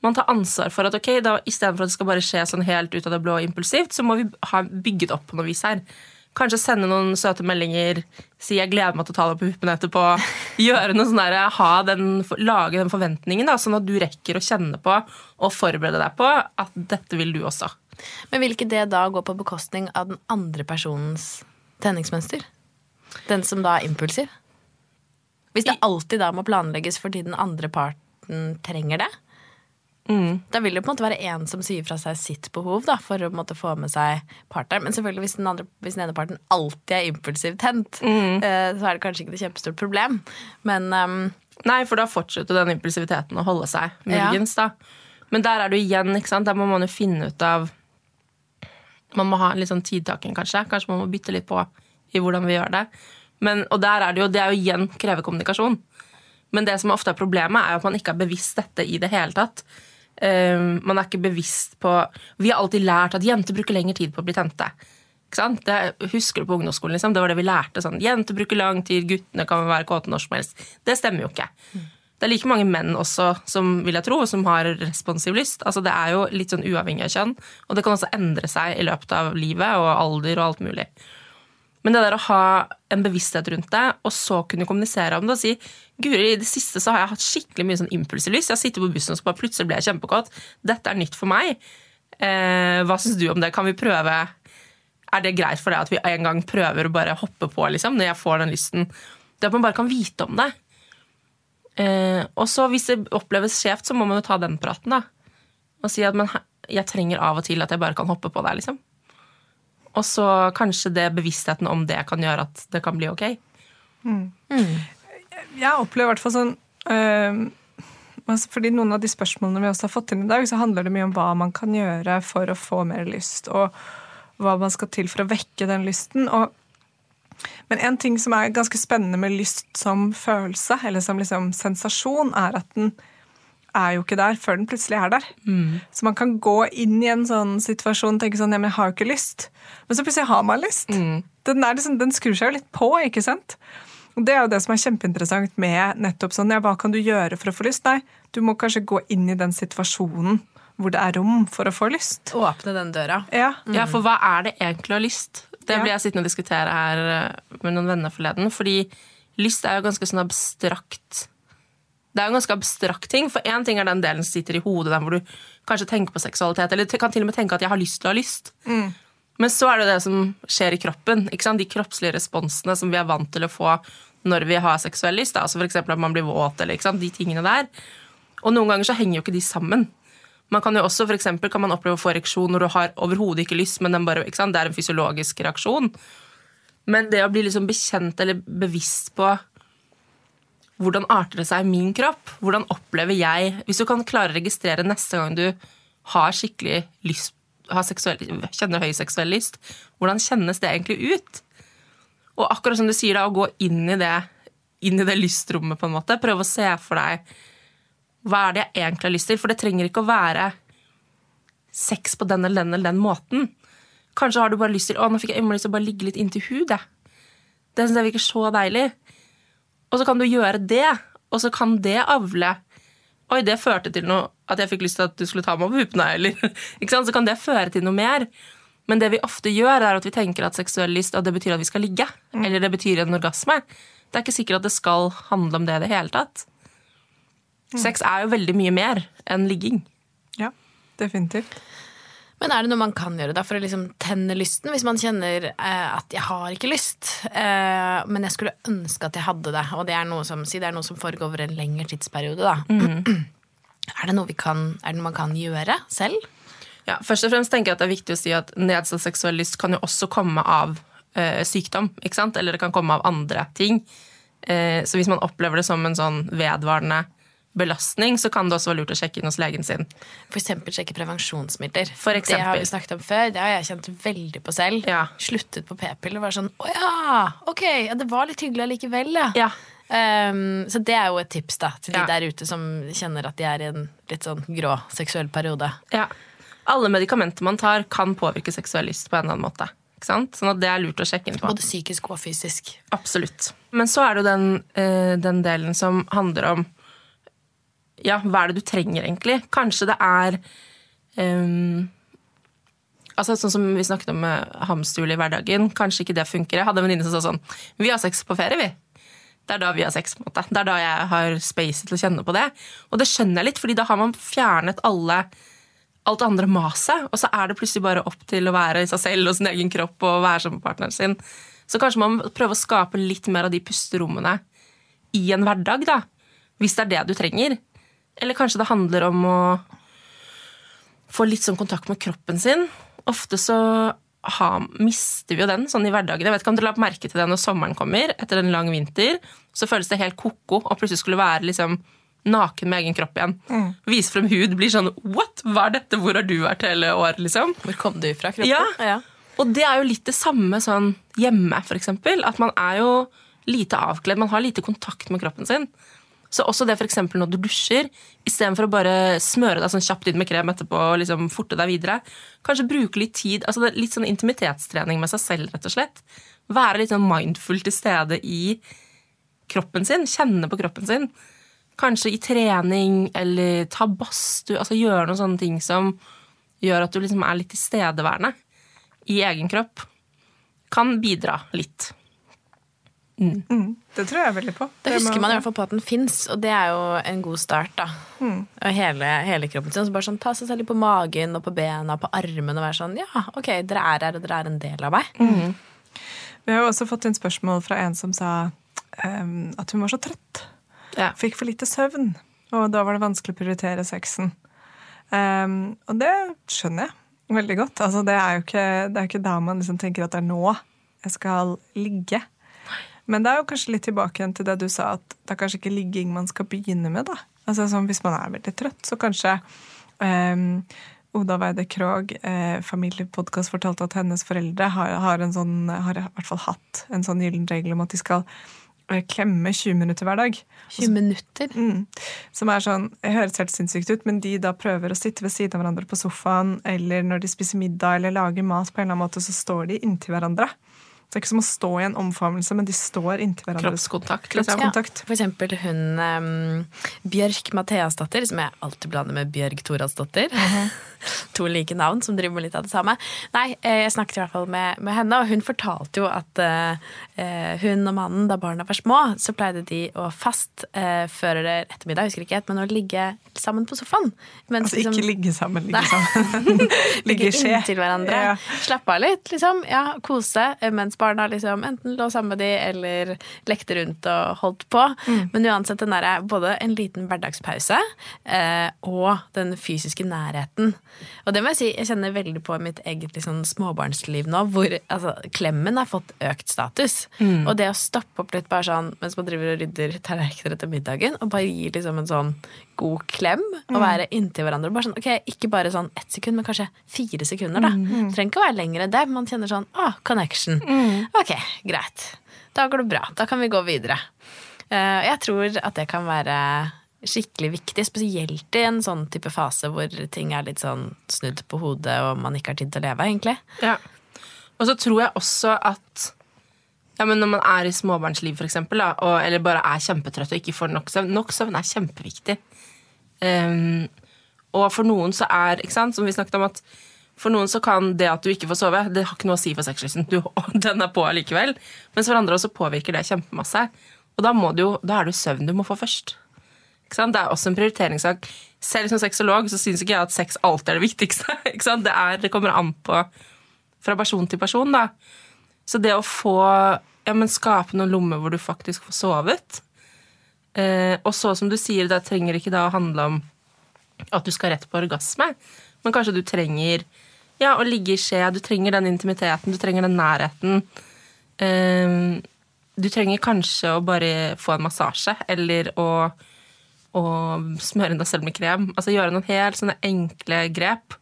man ta ansvar for at ok, da, istedenfor at det skal bare skje sånn helt ut av det blå og impulsivt, så må vi ha bygget opp på noe vis her. Kanskje sende noen søte meldinger, si 'jeg gleder meg til å ta deg på puppene etterpå'. Gjøre noe sånn der, ha den, Lage den forventningen, da, sånn at du rekker å kjenne på og forberede deg på at dette vil du også. Men vil ikke det da gå på bekostning av den andre personens tenningsmønster? Den som da er impulsiv? Hvis det alltid da må planlegges fordi den andre parten trenger det? Da vil det på en måte være en som sier fra seg sitt behov da, for å måte få med seg partneren. Men selvfølgelig hvis den, andre, hvis den ene parten alltid er impulsivt tent, mm. så er det kanskje ikke et kjempestort problem. Men um, Nei, for da fortsetter den impulsiviteten å holde seg, Ja. muligens. da. Men der er du igjen, ikke sant? Der må man jo finne ut av Man må ha litt sånn tidtaking, kanskje. Kanskje man må bytte litt på i hvordan vi gjør det. Men, og der er det jo, det er jo igjen krever kommunikasjon. Men det som ofte er problemet, er at man ikke er bevisst dette i det hele tatt. Um, man er ikke bevisst på Vi har alltid lært at jenter bruker lengre tid på å bli tente. Ikke? Det husker du på ungdomsskolen. Liksom. Det var det vi lærte. Sånn. Jenter bruker lang tid, guttene kan være kåte når som helst. Det stemmer jo ikke. Det er like mange menn også, som vil jeg tro, som har responsiv lyst. Altså, det er jo litt sånn uavhengig av kjønn. Og det kan også endre seg i løpet av livet og alder og alt mulig. Men det der å ha en bevissthet rundt det, og så kunne kommunisere om det og si Guri, i det siste så har jeg hatt skikkelig mye sånn impulsiv lyst. Jeg sitter på bussen og så bare plutselig ble jeg kjempekåt. Dette er nytt for meg. Eh, hva syns du om det? Kan vi prøve Er det greit for deg at vi en gang prøver å bare hoppe på liksom, når jeg får den lysten? Det at man bare kan vite om det. Eh, og så hvis det oppleves skjevt, så må man jo ta den praten, da. Og si at men, jeg trenger av og til at jeg bare kan hoppe på deg, liksom. Og så kanskje det bevisstheten om det kan gjøre at det kan bli ok. Jeg opplever i hvert fall sånn øh, Fordi noen av de spørsmålene vi også har fått inn i dag, så handler det mye om hva man kan gjøre for å få mer lyst, og hva man skal til for å vekke den lysten. Og, men en ting som er ganske spennende med lyst som følelse, eller som liksom sensasjon, er at den er jo ikke der før den plutselig er der. Så man kan gå inn i en sånn situasjon og tenke sånn, ja, men jeg har jo ikke lyst. Men så plutselig har man lyst. Den, er liksom, den skrur seg jo litt på, ikke sant? Og Det er jo det som er kjempeinteressant med nettopp sånn, ja, hva kan du gjøre for å få lyst? Nei, du må kanskje gå inn i den situasjonen hvor det er rom for å få lyst. åpne den døra. Ja, Ja, for hva er det egentlig å ha lyst? Det ble jeg sittende og diskutere her eh, med noen venner forleden. Fordi lyst er jo ganske sånn abstrakt Det er jo en ganske abstrakt ting. For én ting er den delen som sitter i hodet, den hvor du kanskje tenker på seksualitet, eller kan til og med tenke at jeg har lyst til å ha lyst. Men så er det det som skjer i kroppen. De kroppslige responsene som vi er vant til å få når vi har seksuell lyst. Altså eksempel at man blir våt, eller de tingene der. Og noen ganger så henger jo ikke de sammen. Man kan jo også for eksempel, kan man oppleve å få ereksjon når du har overhodet ikke lyst, men bare, ikke det er en fysiologisk reaksjon. Men det å bli liksom bekjent eller bevisst på hvordan arter det seg i min kropp, hvordan opplever jeg Hvis du kan klare å registrere neste gang du har skikkelig lyst, har seksuell, kjenner høy seksuell lyst, hvordan kjennes det egentlig ut? Og akkurat som du sier, da, å gå inn i det, inn i det lystrommet, på en måte. Prøve å se for deg hva er det jeg egentlig har lyst til. For det trenger ikke å være sex på den eller den eller den måten. Kanskje har du bare lyst til å, nå fikk jeg lyst til å bare ligge litt inntil hudet. Det synes jeg virker så deilig. Og så kan du gjøre det, og så kan det avle. Oi, det førte til noe at jeg fikk lyst til at du skulle ta meg på puppene. Eller? Så kan det føre til noe mer. Men det vi ofte gjør, er at vi tenker at seksuell lyst og det betyr at vi skal ligge. Eller det betyr en orgasme. Det er ikke sikkert at det skal handle om det i det hele tatt. Sex er jo veldig mye mer enn ligging. ja definitivt. Men er det noe man kan gjøre da for å liksom tenne lysten, hvis man kjenner eh, at jeg har ikke lyst, eh, men jeg skulle ønske at jeg hadde det, og det er noe som, si det er noe som foregår over en lengre tidsperiode, da. Er, det noe vi kan, er det noe man kan gjøre selv? Ja, først og fremst tenker jeg at det er viktig å si at Nedsatt seksuell lyst kan jo også komme av eh, sykdom, ikke sant? eller det kan komme av andre ting. Eh, så hvis man opplever det som en sånn vedvarende belastning, så kan det også være lurt å sjekke inn hos legen sin. Eksempel sjekke prevensjonsmidler. For Det har vi snakket om før. Det har jeg kjent veldig på selv. Ja. Sluttet på p-piller. Var sånn Å ja, ok, ja, det var litt hyggelig allikevel, ja. Ja. Um, så det er jo et tips da til de der ute som kjenner at de er i en litt sånn grå seksuell periode. Ja. Alle medikamenter man tar, kan påvirke seksuell lyst på en eller annen måte. Sånn at det er lurt å sjekke inn på. Både psykisk og fysisk. Absolutt. Men så er det jo den, eh, den delen som handler om Ja, hva er det du trenger, egentlig? Kanskje det er um, Altså Sånn som vi snakket om med hamsterhjul i hverdagen. Kanskje ikke det funker. Jeg hadde en venninne som sa sånn Vi har sex på ferie, vi. Det er da vi har sex. på en måte. Det er da jeg har space til å kjenne på det. Og det skjønner jeg litt, fordi da har man fjernet alle alt andre maset, og så er det plutselig bare opp til å være i seg selv og sin egen kropp og være sammen med partneren sin. Så kanskje man må prøve å skape litt mer av de pusterommene i en hverdag, da. Hvis det er det du trenger. Eller kanskje det handler om å få litt sånn kontakt med kroppen sin. Ofte så ha, mister vi jo den sånn i hverdagen. Jeg vet ikke om dere la merke til det når sommeren kommer, etter en lang vinter. Så føles det helt ko-ko å plutselig skulle være liksom naken med egen kropp igjen. Vise frem hud, blir sånn What? Hva er dette? Hvor har du vært hele året, liksom? Hvor kom du fra, kroppen? Ja. ja. Og det er jo litt det samme sånn hjemme, eksempel. At man er jo lite avkledd. Man har lite kontakt med kroppen sin. Så også det eksempel når du dusjer, istedenfor å bare smøre deg sånn kjapt inn med krem etterpå og liksom forte deg videre, kanskje bruke litt tid altså Litt sånn intimitetstrening med seg selv, rett og slett. Være litt sånn mindful til stede i kroppen sin. Kjenne på kroppen sin. Kanskje i trening eller ta badstue. Altså gjøre noen sånne ting som gjør at du liksom er litt tilstedeværende i egen kropp. Kan bidra litt. Det tror jeg veldig på. Da Det husker man i hvert fall på at den fins, og det er jo en god start. da. Og hele, hele kroppen sin. Så bare sånn, Ta seg selv litt på magen og på bena og på armen og være sånn Ja, ok, dere er her, og dere er en del av meg. Vi har jo også fått inn spørsmål fra en som sa um, at hun var så trøtt. Ja. Fikk for lite søvn, og da var det vanskelig å prioritere sexen. Um, og det skjønner jeg veldig godt. Altså, det er jo ikke, det er ikke da man liksom tenker at det er nå jeg skal ligge. Men det er jo kanskje litt tilbake igjen til det du sa, at det er kanskje ikke ligging man skal begynne med. da. Altså sånn, Hvis man er veldig trøtt, så kanskje um, Oda Weide Krogh, eh, familiepodkast, fortalte at hennes foreldre har, har, en sånn, har i hvert fall hatt en sånn gyllen regel om at de skal eh, klemme 20 minutter hver dag. 20 minutter. Mm. Som er sånn, det høres helt sinnssykt ut, men de da prøver å sitte ved siden av hverandre på sofaen, eller når de spiser middag eller lager mat, på en eller annen måte, så står de inntil hverandre. Det er ikke som å stå i en omfavnelse, men de står inntil hverandre. Kroppskontakt, liksom. Kroppskontakt. Ja, For eksempel hun um, Bjørk Matheasdatter, som jeg alltid blander med Bjørg Toralsdottir. to like navn som driver med litt av det samme. Nei, eh, jeg snakket i hvert fall med, med henne, og hun fortalte jo at eh, hun og mannen, da barna var små, så pleide de å fast uh, før eller ettermiddag, jeg husker ikke helt, men å ligge sammen på sofaen. Mens Altså ikke liksom- ligge sammen, ligge Nei. sammen. ligge i skje. inntil hverandre. Ja. Slappe av litt, liksom. Ja, kose. Mens barna liksom enten lå sammen med de eller lekte rundt og holdt på. Mm. Men uansett den derre både en liten hverdagspause uh, og den fysiske nærheten. Og det må jeg si, jeg kjenner veldig på mitt eget liksom, småbarnsliv nå, hvor altså, klemmen har fått økt status. Mm. Og det å stoppe opp litt bare sånn mens man driver og rydder tallerkener etter middagen, og bare gir liksom en sånn god klem, og Mm. være inntil hverandre. Bare sånn, ok, Ikke bare sånn ett sekund, men kanskje fire sekunder. da. Mm. Trenger ikke å være lenger enn det. Man kjenner sånn ah, connection. Mm. Ok, greit. Da går det bra. Da kan vi gå videre. Uh, jeg tror at det kan være skikkelig viktig, spesielt i en sånn type fase hvor ting er litt sånn snudd på hodet og man ikke har tid til å leve, egentlig. Ja. Og så tror jeg også at ja, men når man er i småbarnsliv, for eksempel, eller bare er kjempetrøtt og ikke får nok søvn Nok søvn er kjempeviktig. Um, og for noen så er ikke sant, som vi snakket om at For noen så kan det at du ikke får sove, det har ikke noe å si for sexlysten. Den er på allikevel. Mens for andre også påvirker det kjempemasse. Og da, må du da er det søvn du må få først. Det er også en prioriteringssak. Selv som sexolog så syns ikke jeg at sex alltid er det viktigste. Det, er, det kommer an på fra person til person. da. Så det å få ja, men skape noen lommer hvor du faktisk får sovet eh, Og så som du sier, det trenger ikke da å handle om at du skal rett på orgasme, men kanskje du trenger ja, å ligge i skje, du trenger den intimiteten, du trenger den nærheten. eh, Du trenger kanskje å bare få en massasje, eller å, å smøre deg selv med krem. Altså gjøre noen helt sånne enkle grep.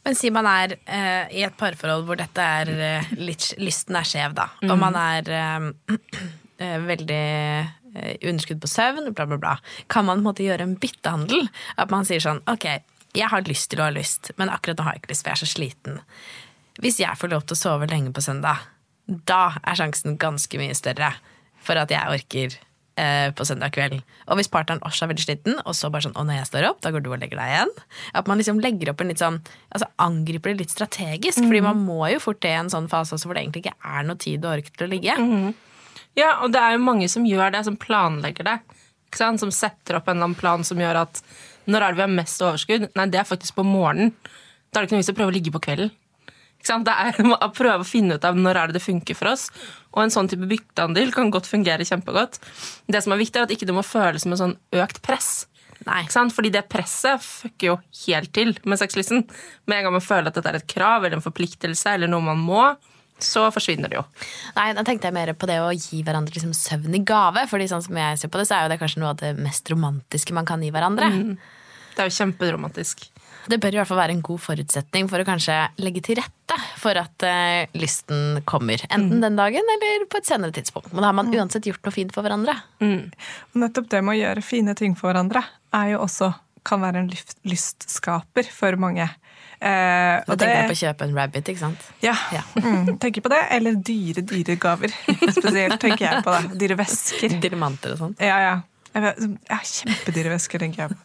Men si man er eh, i et parforhold hvor dette er eh, litt Lysten er skjev, da. Og man er eh, eh, veldig eh, underskudd på søvn, bla, bla, bla. Kan man på en måte gjøre en byttehandel? At man sier sånn Ok, jeg har lyst til å ha lyst, men akkurat nå har jeg ikke lyst, for jeg er så sliten. Hvis jeg får lov til å sove lenge på søndag, da er sjansen ganske mye større for at jeg orker eh, på søndag kveld. Og hvis partneren også er veldig sliten, og så bare sånn 'Å, når jeg står opp, da går du og legger deg igjen'. At man liksom legger opp en litt sånn Altså angriper det litt strategisk. Fordi man må jo fort det i en sånn fase også hvor det egentlig ikke er noe tid og ork til å ligge. Ja, og det er jo mange som gjør det, som planlegger det. Ikke sant? Som setter opp en eller annen plan som gjør at når er det vi har mest overskudd? Nei, det er faktisk på morgenen. Da er det ikke noe vits å prøve å ligge på kvelden. Det er å prøve å finne ut av når er det det funker for oss. Og en sånn type bytteandel kan godt fungere kjempegodt. Det som er viktig, er at ikke det må føles som en sånn økt press. Nei. Fordi det presset fucker jo helt til med sexlysten. Med en gang man føler at dette er et krav eller en forpliktelse eller noe man må, så forsvinner det jo. Nei, da tenkte jeg mer på det å gi hverandre liksom søvn i gave. Fordi sånn som jeg ser på det, så er jo det kanskje noe av det mest romantiske man kan gi hverandre. Det er jo kjemperomantisk. Det bør i hvert fall være en god forutsetning for å kanskje legge til rette for at uh, lysten kommer. Enten den dagen eller på et senere tidspunkt. Men da har man uansett gjort noe fint for hverandre. Mm. nettopp det med å gjøre fine ting for hverandre er jo også kan være en lystskaper for mange. Eh, Da tenker det- på å kjøpe en rabbit, ikke sant. Ja, Ja. Mm, tenker på det. Eller dyre, dyre gaver. Spesielt tenker jeg på det. Dyre vesker. Diamanter og sånn. Ja, ja. Jeg har kjempedyre vesker, tenker jeg.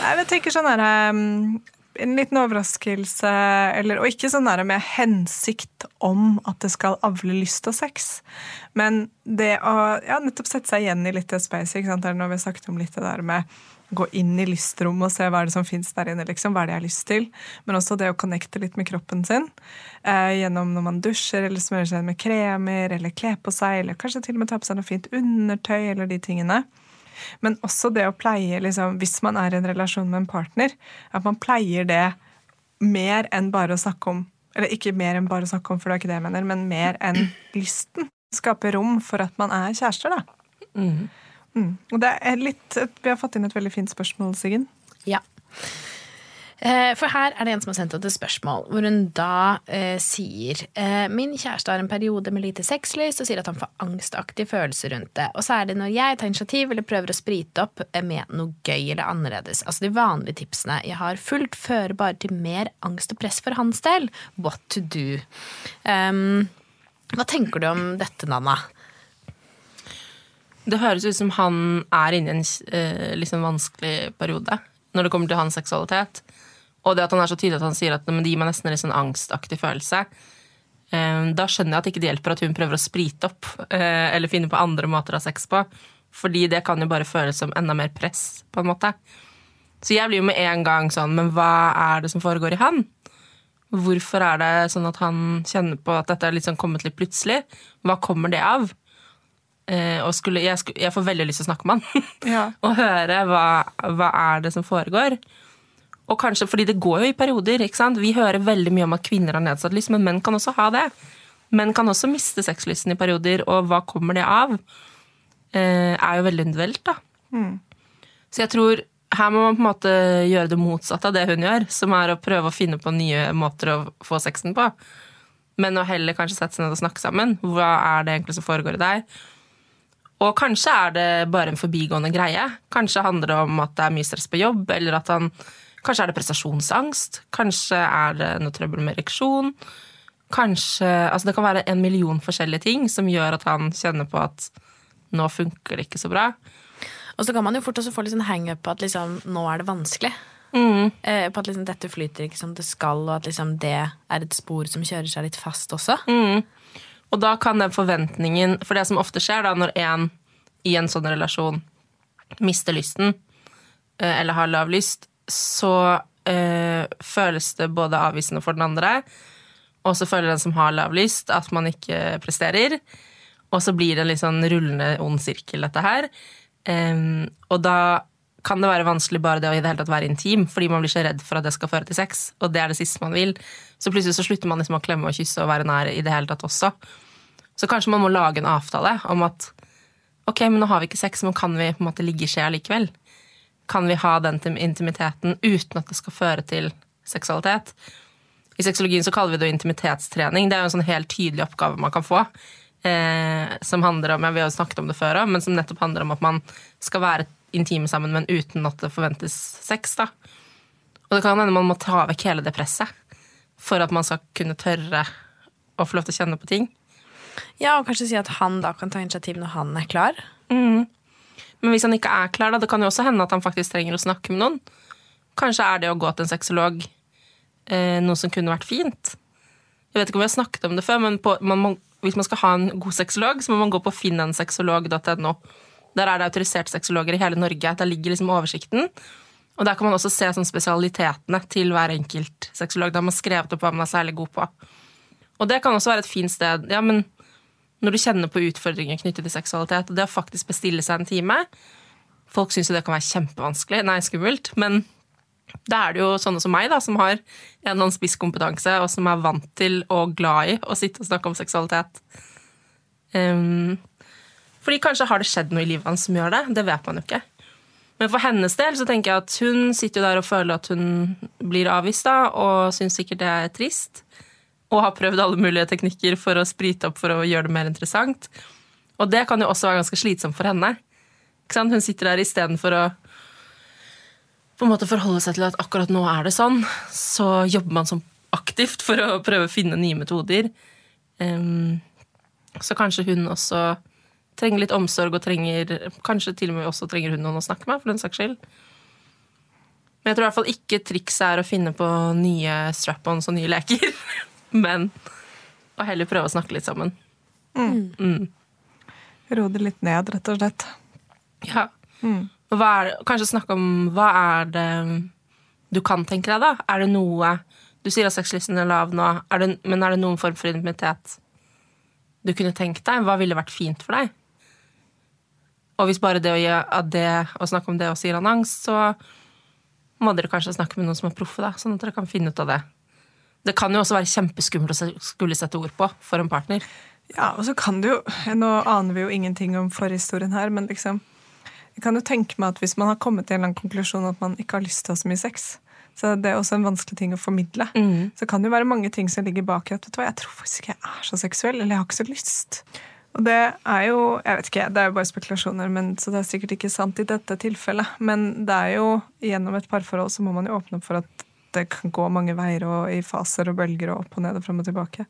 Nei, men Jeg tenker sånn der, um, En liten overraskelse, eller, og ikke sånn der med hensikt om at det skal avle lyst og sex. Men det å ja, nettopp sette seg igjen i litt det spacet. ikke sant? Der Når vi har snakket om litt det der med gå inn i lystrommet og se hva er det som fins der inne. liksom, Hva er det jeg har lyst til? Men også det å connecte litt med kroppen sin. Eh, gjennom når man dusjer eller smører seg med kremer eller kler på seg, eller kanskje til og med ta på seg noe fint undertøy eller de tingene. Men også det å pleie, liksom, hvis man er i en relasjon med en partner, at man pleier det mer enn bare å snakke om Eller ikke mer enn bare å snakke om, for det er ikke det jeg mener, men mer enn lysten. Skape rom for at man er kjærester, da. Mm. Og det er litt Vi har fått inn et veldig fint spørsmål, Siggen. Ja. Eh, For her er det en som har sendt oss et spørsmål, hvor hun da eh, sier eh, Min kjæreste har en periode med lite sexlyst og sier at han får angstaktige følelser rundt det. Og særlig når jeg tar initiativ eller prøver å sprite opp eh, med noe gøy eller annerledes. Altså de vanlige tipsene jeg har fulgt, fører bare til mer angst og press for hans del. What to do? Um, hva tenker du om dette, Nanna? Det høres ut som han er inne i en liksom vanskelig periode når det kommer til hans seksualitet. Og det at han er så tydelig at han sier at men det gir meg nesten en litt sånn angstaktig følelse. Eh, da skjønner jeg at det ikke hjelper at hun prøver å sprite opp eh, eller finne på andre måter å ha sex på. Fordi det kan jo bare føles som enda mer press, på en måte. Så jeg blir jo med en gang sånn, men hva er det som foregår i han? Hvorfor er det sånn at han kjenner på at dette er litt sånn kommet litt plutselig? Hva kommer det av? Eh, og skulle, jeg, skulle, jeg får veldig lyst til å snakke med han. Ja. og høre hva, hva er det som foregår. Og kanskje, fordi det går jo i perioder. ikke sant? Vi hører veldig mye om at kvinner har nedsatt lyst, men menn kan også ha det. Menn kan også miste sexlysten i perioder, og hva kommer det av? Eh, er jo veldig individuelt, da. Så jeg tror her må man på en måte gjøre det motsatte av det hun gjør, som er å prøve å finne på nye måter å få sexen på. Men å heller kanskje sette seg ned og snakke sammen. Hva er det egentlig som foregår i deg? Og kanskje er det bare en forbigående greie. Kanskje handler det om at det er mye stress på jobb, eller at han Kanskje er det prestasjonsangst. Kanskje er det noe trøbbel med ereksjon. Kanskje Altså det kan være en million forskjellige ting som gjør at han kjenner på at nå funker det ikke så bra. Og så kan man jo fort også få litt sånn hang-up på at liksom, nå er det vanskelig. Mm. Eh, på at liksom, dette flyter ikke som det skal, og at liksom, det er et spor som kjører seg litt fast også. Og da kan den forventningen For det som ofte skjer da når en i en sånn relasjon mister lysten, eh, eller har lav lyst, så eh, føles det både avvisende for den andre, og så føler den som har lav lyst, at man ikke presterer. Og så blir det en litt sånn rullende ond sirkel, dette her. Em, og da kan det være vanskelig bare det å i det hele tatt være intim, fordi man blir så redd for at det skal føre til sex, og det er det siste man vil. Så plutselig så slutter man liksom å klemme og kysse og være nær i det hele tatt også. Så kanskje man må lage en avtale om at ok, men nå har vi ikke sex, men kan vi på en måte ligge i skje likevel? Kan vi ha den intimiteten uten at det skal føre til seksualitet? I sexologien så kaller vi det intimitetstrening. Det er jo en sånn helt tydelig oppgave man kan få. Eh, som handler om, ja, Vi har jo snakket om det før men som nettopp handler om at man skal være intime sammen, men uten at det forventes sex. da. Og det kan hende man må ta vekk hele det presset for at man skal kunne tørre å få lov til å kjenne på ting. Ja, og kanskje si at han da kan ta initiativ når han er klar. Men hvis han ikke er klar, da, det kan jo også hende at han faktisk trenger å snakke med noen. Kanskje er det å gå til en sexolog eh, noe som kunne vært fint. Jeg vet ikke om vi har snakket om det før, men på, man må, hvis man skal ha en god sexolog, så må man gå på finnensexolog.no. Der er det autoriserte sexologer i hele Norge. Der ligger liksom oversikten. Og der kan man også se sånn spesialitetene til hver enkelt sexolog. Da har man skrevet opp hva man er særlig god på. Og det kan også være et fint sted. Ja, men når du kjenner på utfordringer knyttet til seksualitet, og det å faktisk bestille seg en time Folk syns jo det kan være kjempevanskelig, nei, skummelt, men da er det jo sånne som meg, da, som har en eller annen spisskompetanse, og som er vant til og glad i å sitte og snakke om seksualitet. Um, fordi kanskje har det skjedd noe i livet hans som gjør det. Det vet man jo ikke. Men for hennes del så tenker jeg at hun sitter jo der og føler at hun blir avvist, da, og syns sikkert det er trist og har prøvd alle mulige teknikker for å sprite opp for å gjøre det mer interessant. Og det kan jo også være ganske slitsomt for henne. Hun sitter der istedenfor å på en måte forholde seg til at akkurat nå er det sånn, så jobber man sånn aktivt for å prøve å finne nye metoder. Um, så kanskje hun også trenger litt omsorg, og trenger, kanskje til og med også trenger hun noen å snakke med, for den saks skyld. Men jeg tror i hvert fall ikke trikset er å finne på nye strap-ons og nye leker. Men å heller prøve å snakke litt sammen. Ro det litt ned, rett og slett. Ja. Mm. er, kanskje snakke om hva er det du kan tenke deg, da? Er det noe Du sier at sexlysten er lav nå, er det, men er det noen form for intimitet du kunne tenkt deg? Hva ville vært fint for deg? Og hvis bare det å, gjøre, det, å snakke om det også gir han angst, så må dere kanskje snakke med noen som er proffe, da, sånn at dere kan finne ut av det. Det kan jo også være kjempeskummelt å skulle sette ord på for en partner. Ja, og så kan det jo Nå aner vi jo ingenting om forhistorien her, men liksom Jeg kan jo tenke meg at hvis man har kommet til en eller annen konklusjon at man ikke har lyst til å ha så mye sex, så det er også en vanskelig ting å formidle. Så kan det jo være mange ting som ligger bak i at vet du hva, jeg tror faktisk ikke jeg er så seksuell, eller jeg har ikke så lyst. Og det er jo jeg vet ikke, det er jo bare spekulasjoner, men, så det er sikkert ikke sant i dette tilfellet. Men det er jo gjennom et parforhold så må man jo åpne opp for at det kan gå mange veier og i faser og bølger og opp og ned og frem og tilbake.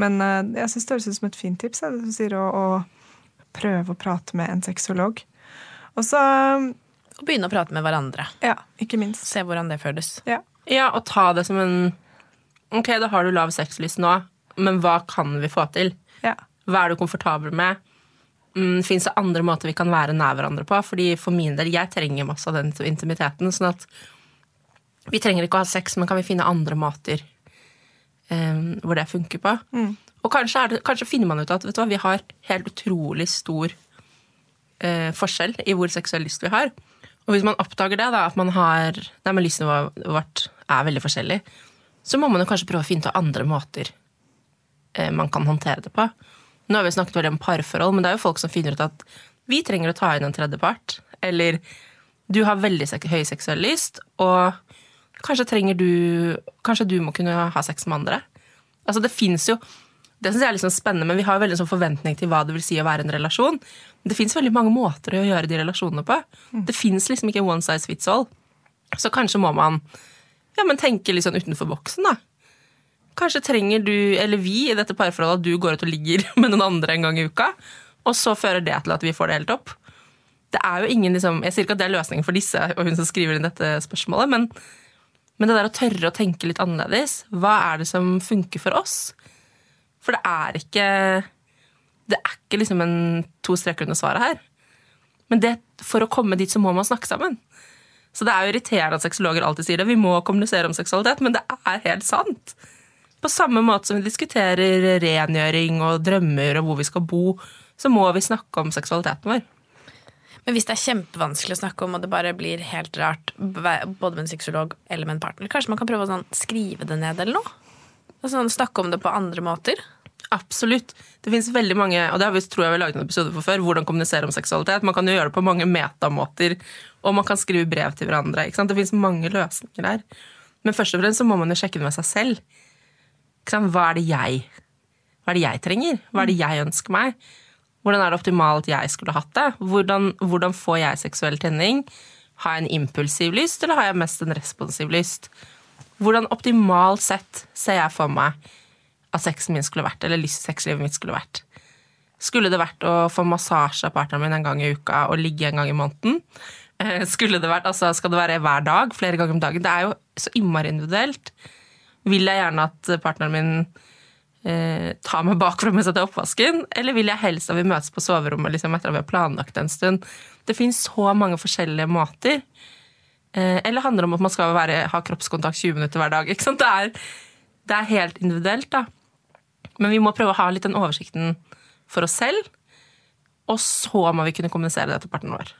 Men eh, jeg syns det høres ut som et fint tips jeg, det du sier, å, å prøve å prate med en sexolog. Og så Og begynne å prate med hverandre. Ja, ikke minst. Se hvordan det føles. Ja. Ja, og ta det som en Ok, da har du lav sexlyst nå, men hva kan vi få til? ja. Hva er du komfortabel med? Mm, Fins det andre måter vi kan være nær hverandre på? Fordi For min del, jeg trenger masse av den intimiteten. Sånn at vi trenger ikke å ha sex, men kan vi finne andre måter um, hvor det funker på? Og kanskje, er det, kanskje finner man ut at vet du hva, vi har helt utrolig stor uh, forskjell i hvor seksuell lyst vi har. Og hvis man oppdager det, da, at man har Nei, men lystnivået vårt er veldig forskjellig, så må man jo kanskje prøve å finne ut andre måter uh, man kan håndtere det på. Nå har vi snakket veldig om parforhold, men det er jo folk som finner ut at vi trenger å ta inn en tredjepart. Eller du har veldig høy seksuell lyst, og kanskje trenger du Kanskje du må kunne ha sex med andre. Altså det fins jo Det syns jeg er sånn spennende, men vi har jo veldig sånn forventning til hva det vil si å være en relasjon. Men det fins mange måter å gjøre de relasjonene på. Det fins liksom ikke one size fits all. Så kanskje må man ja, men tenke litt sånn utenfor boksen, da. Kanskje trenger du, eller vi i dette parforholdet, at du går ut og ligger med noen andre en gang i uka, og så fører det til at vi får det helt opp. Det er jo ingen, liksom, Jeg sier ikke at det er løsningen for disse og hun som skriver inn dette spørsmålet, men, men det der å tørre å tenke litt annerledes. Hva er det som funker for oss? For det er ikke Det er ikke liksom en to streker under svaret her. Men det, for å komme dit så må man snakke sammen. Så det er jo irriterende at sexologer alltid sier det. Vi må kommunisere om seksualitet, men det er helt sant. På samme måte som vi diskuterer rengjøring og drømmer og hvor vi skal bo, så må vi snakke om seksualiteten vår. Men hvis det er kjempevanskelig å snakke om, og det bare blir helt rart, både med en sexolog eller med en partner, kanskje man kan prøve å sånn, skrive det ned eller noe? Sånn, snakke om det på andre måter? Absolutt. Det finnes veldig mange, og det har vi, tror jeg vi har laget en episode for før, hvordan kommunisere om seksualitet. Man kan jo gjøre det på mange metamåter, og man kan skrive brev til hverandre. Det finnes mange løsninger der. Men først og fremst så må man jo sjekke det med seg selv. Hva er det jeg Hva er det jeg trenger? Hva er det jeg ønsker meg? Hvordan er det optimalt jeg skulle hatt det? Hvordan, hvordan får jeg seksuell tenning? Har jeg en impulsiv lyst, eller har jeg mest en responsiv lyst? Hvordan optimalt sett ser jeg for meg at sexen min skulle vært, eller sexlivet mitt skulle vært? Skulle det vært å få massasje av partneren min en gang i uka og ligge en gang i måneden? Eh, skulle det vært, altså Skal det være hver dag, flere ganger om dagen? Det er jo så innmari individuelt. Vil jeg gjerne at partneren min eh, ta meg bakfra mens jeg tar oppvasken, eller vil jeg helst at vi møtes på soverommet liksom, etter at vi har planlagt en stund? Det finnes så mange forskjellige måter. Eh, eller handler det om at man skal være, ha kroppskontakt 20 minutter hver dag? Det er, det, er, helt individuelt, da. Men vi må prøve å ha litt den oversikten for oss selv, og så må vi kunne kommunisere det til partneren vår.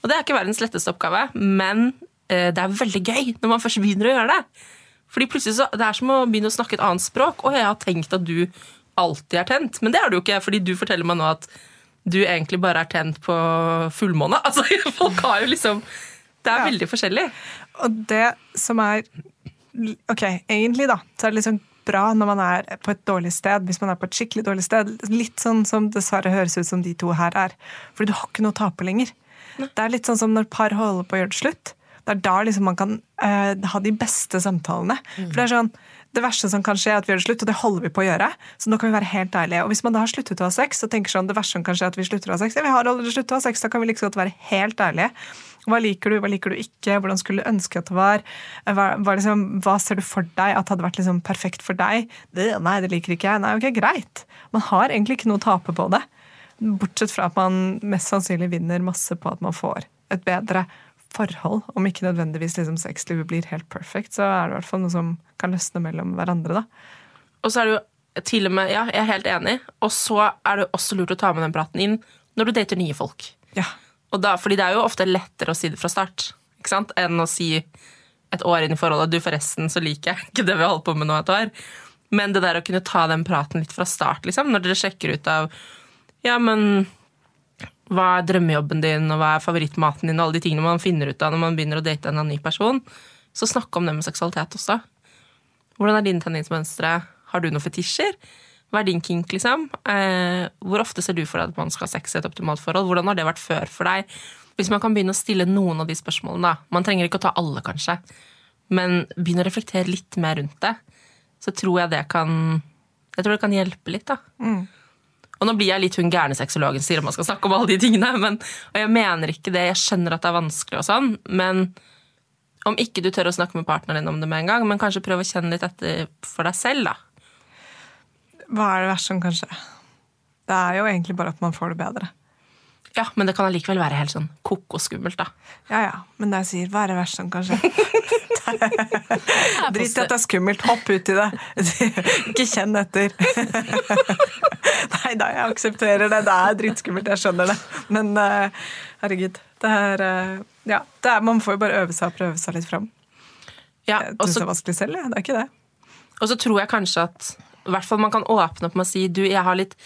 Og det er ikke verdens letteste oppgave, men eh, det er veldig gøy når man først begynner å gjøre det. Fordi plutselig så, Det er som å begynne å snakke et annet språk. Og jeg har tenkt at du alltid er tent, men det er du ikke, fordi du forteller meg nå at du egentlig bare er tent på fullmåne. Altså, folk har jo liksom Det er ja. veldig forskjellig. Og det som er Ok, egentlig, da, så er det liksom bra når man er på et dårlig sted, hvis man er på et skikkelig dårlig sted. Litt sånn som dessverre høres ut som de to her er. Fordi du har ikke noe å tape lenger. Det er litt sånn som når par holder på å gjøre det slutt. Det er da liksom man kan uh, ha de beste samtalene. Mm. For Det er sånn, det verste som kan skje, er at vi gjør det slutt, og det holder vi på å gjøre. Så nå kan vi være helt ærlige. Og hvis man da har sluttet å ha sex, og tenker sånn, det verste som kan skje, er at vi slutter å ha sex, ja, vi har allerede sluttet å ha sex, da kan vi liksom godt være helt ærlige. Hva liker du, hva liker du ikke, hvordan skulle du ønske at det var? Hva, hva, liksom, hva ser du for deg at hadde vært liksom perfekt for deg? Det, nei, det liker ikke jeg. Nei, ok, greit. Man har egentlig ikke noe å tape på det. Bortsett fra at man mest sannsynlig vinner masse på at man får et bedre forhold. Om ikke nødvendigvis liksom sexlivet blir helt perfect, så er det i hvert fall noe som kan løsne mellom hverandre. da. Og så er det jo til og med, ja, jeg er helt enig, og så er det også lurt å ta med den praten inn når du dater nye folk. Ja. Og da, fordi det er jo ofte lettere å si det fra start ikke sant? enn å si et år inn i forholdet du forresten så liker jeg ikke det vi har holdt på med nå et år. Men det der å kunne ta den praten litt fra start, liksom, når dere sjekker ut av Ja, men hva er drømmejobben din, og hva er favorittmaten din, og alle de tingene man finner ut av når man begynner å date en ny person. Så snakk om det med seksualitet også. Hvordan er dine tenningsmønstre? Har du noen fetisjer? Hva er din kink, liksom? Eh, hvor ofte ser du for deg at man skal ha sex i et optimalt forhold? Hvordan har det vært før for deg? Hvis man kan begynne å stille noen av de spørsmålene, da. Man trenger ikke å ta alle, kanskje. Men begynne å reflektere litt mer rundt det. Så tror jeg det kan Jeg tror det kan hjelpe litt, da. Mm. Og nå blir jeg litt hun gærne sexologen sier om man skal snakke om alle de tingene. Men, og jeg mener ikke det. Jeg skjønner at det er vanskelig og sånn. Men om ikke du tør å snakke med partneren din om det med en gang, men kanskje prøv å kjenne litt etter for deg selv, da. Hva er det verste som kan skje? Det er jo egentlig bare at man får det bedre. Ja, men det kan allikevel være helt sånn koko-skummelt, da. Ja ja, men jeg sier, hva er det verste som kan skje? Drit i at det er skummelt, hopp ut i det. Ikke kjenn etter. Nei da, jeg aksepterer det. Det er dritskummelt, jeg skjønner det. Men uh, herregud, det er uh, Ja, det er, man får jo bare øve seg og prøve seg litt fram. Ja, jeg syns det er vanskelig selv, jeg. Det er ikke det. Og så tror jeg kanskje at hvert fall man kan åpne opp med å si du, jeg har litt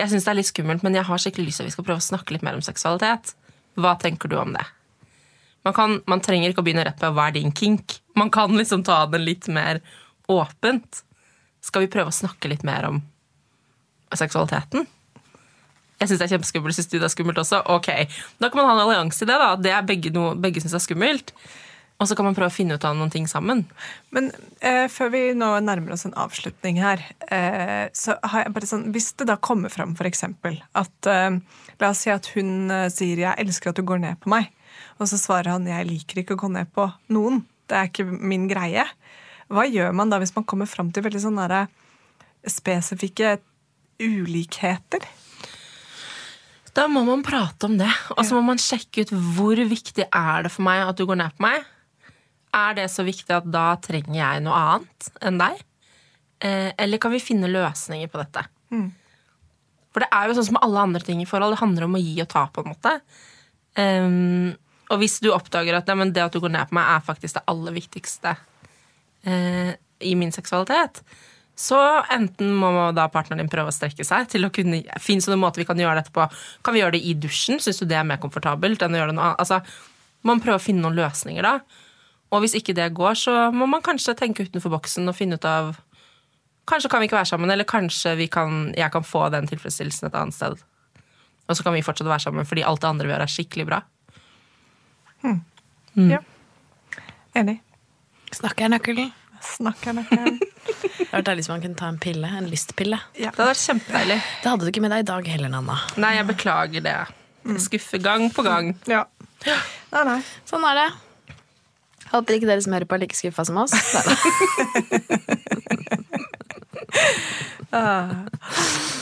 jeg syns det er litt skummelt, men jeg har skikkelig lyst til at vi skal prøve å snakke litt mer om seksualitet. Hva tenker du om det? Man, kan, man trenger ikke å begynne rett på hva er din kink. Man kan liksom ta den litt mer åpent. Skal vi prøve å snakke litt mer om seksualiteten? Jeg syns det er kjempeskummelt. Syns du det er skummelt også? Ok, Da kan man ha en allianse i det. da. Det er begge, noe, begge syns er skummelt. Og så kan man prøve å finne ut av noen ting sammen. Men eh, før vi nå nærmer oss en avslutning her, eh, så har jeg bare sånn Hvis det da kommer fram f.eks. at eh, La oss si at hun eh, sier 'jeg elsker at du går ned på meg', og så svarer han 'jeg liker ikke å gå ned på noen'. Det er ikke min greie. Hva gjør man da hvis man kommer fram til veldig sånne spesifikke ulikheter? Da må man prate om det. Og så må man sjekke ut hvor viktig er det for meg at du går ned på meg. Er det så viktig at da trenger jeg noe annet enn deg? Eh, eller kan vi finne løsninger på dette? Mm. For det er jo sånn som med alle andre ting i forhold, det handler om å gi og ta, på en måte. Um, og hvis du oppdager at ja, det at du går ned på meg, er faktisk det aller viktigste uh, i min seksualitet, Så enten må da partneren din prøve å strekke seg til å kunne Fins det noen måte vi kan gjøre dette på? Kan vi gjøre det i dusjen? Syns du det er mer komfortabelt enn å gjøre det noe annet? Altså, man prøver å finne noen løsninger, da. Og hvis ikke det går, så må man kanskje tenke utenfor boksen og finne ut av Kanskje kan vi ikke være sammen, eller kanskje kan, jeg kan få den tilfredsstillelsen et annet sted. Og så kan vi fortsette å være sammen fordi alt det andre vi gjør, er skikkelig bra. Mm. Ja. Enig. Snakker jeg nøkkelen? Snakker nøkkelen. Det hadde vært deilig hvis man kunne ta en pille. En lystpille. Ja. Det hadde vært kjempedeilig. Det hadde du ikke med deg i dag heller, Nanna. Nei, jeg beklager det. Jeg skuffer gang på gang. Ja. Nei, nei. Sånn er det. Håper ikke dere som hører på, er like skuffa som oss.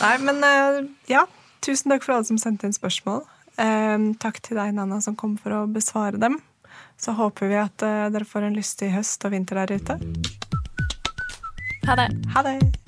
Nei, men eh, ja. Tusen takk for alle som sendte inn spørsmål. Eh, takk til deg, Nanna, som kom for å besvare dem. Så håper vi at eh, dere får en lystig høst og vinter der ute. Ha det. Ha det.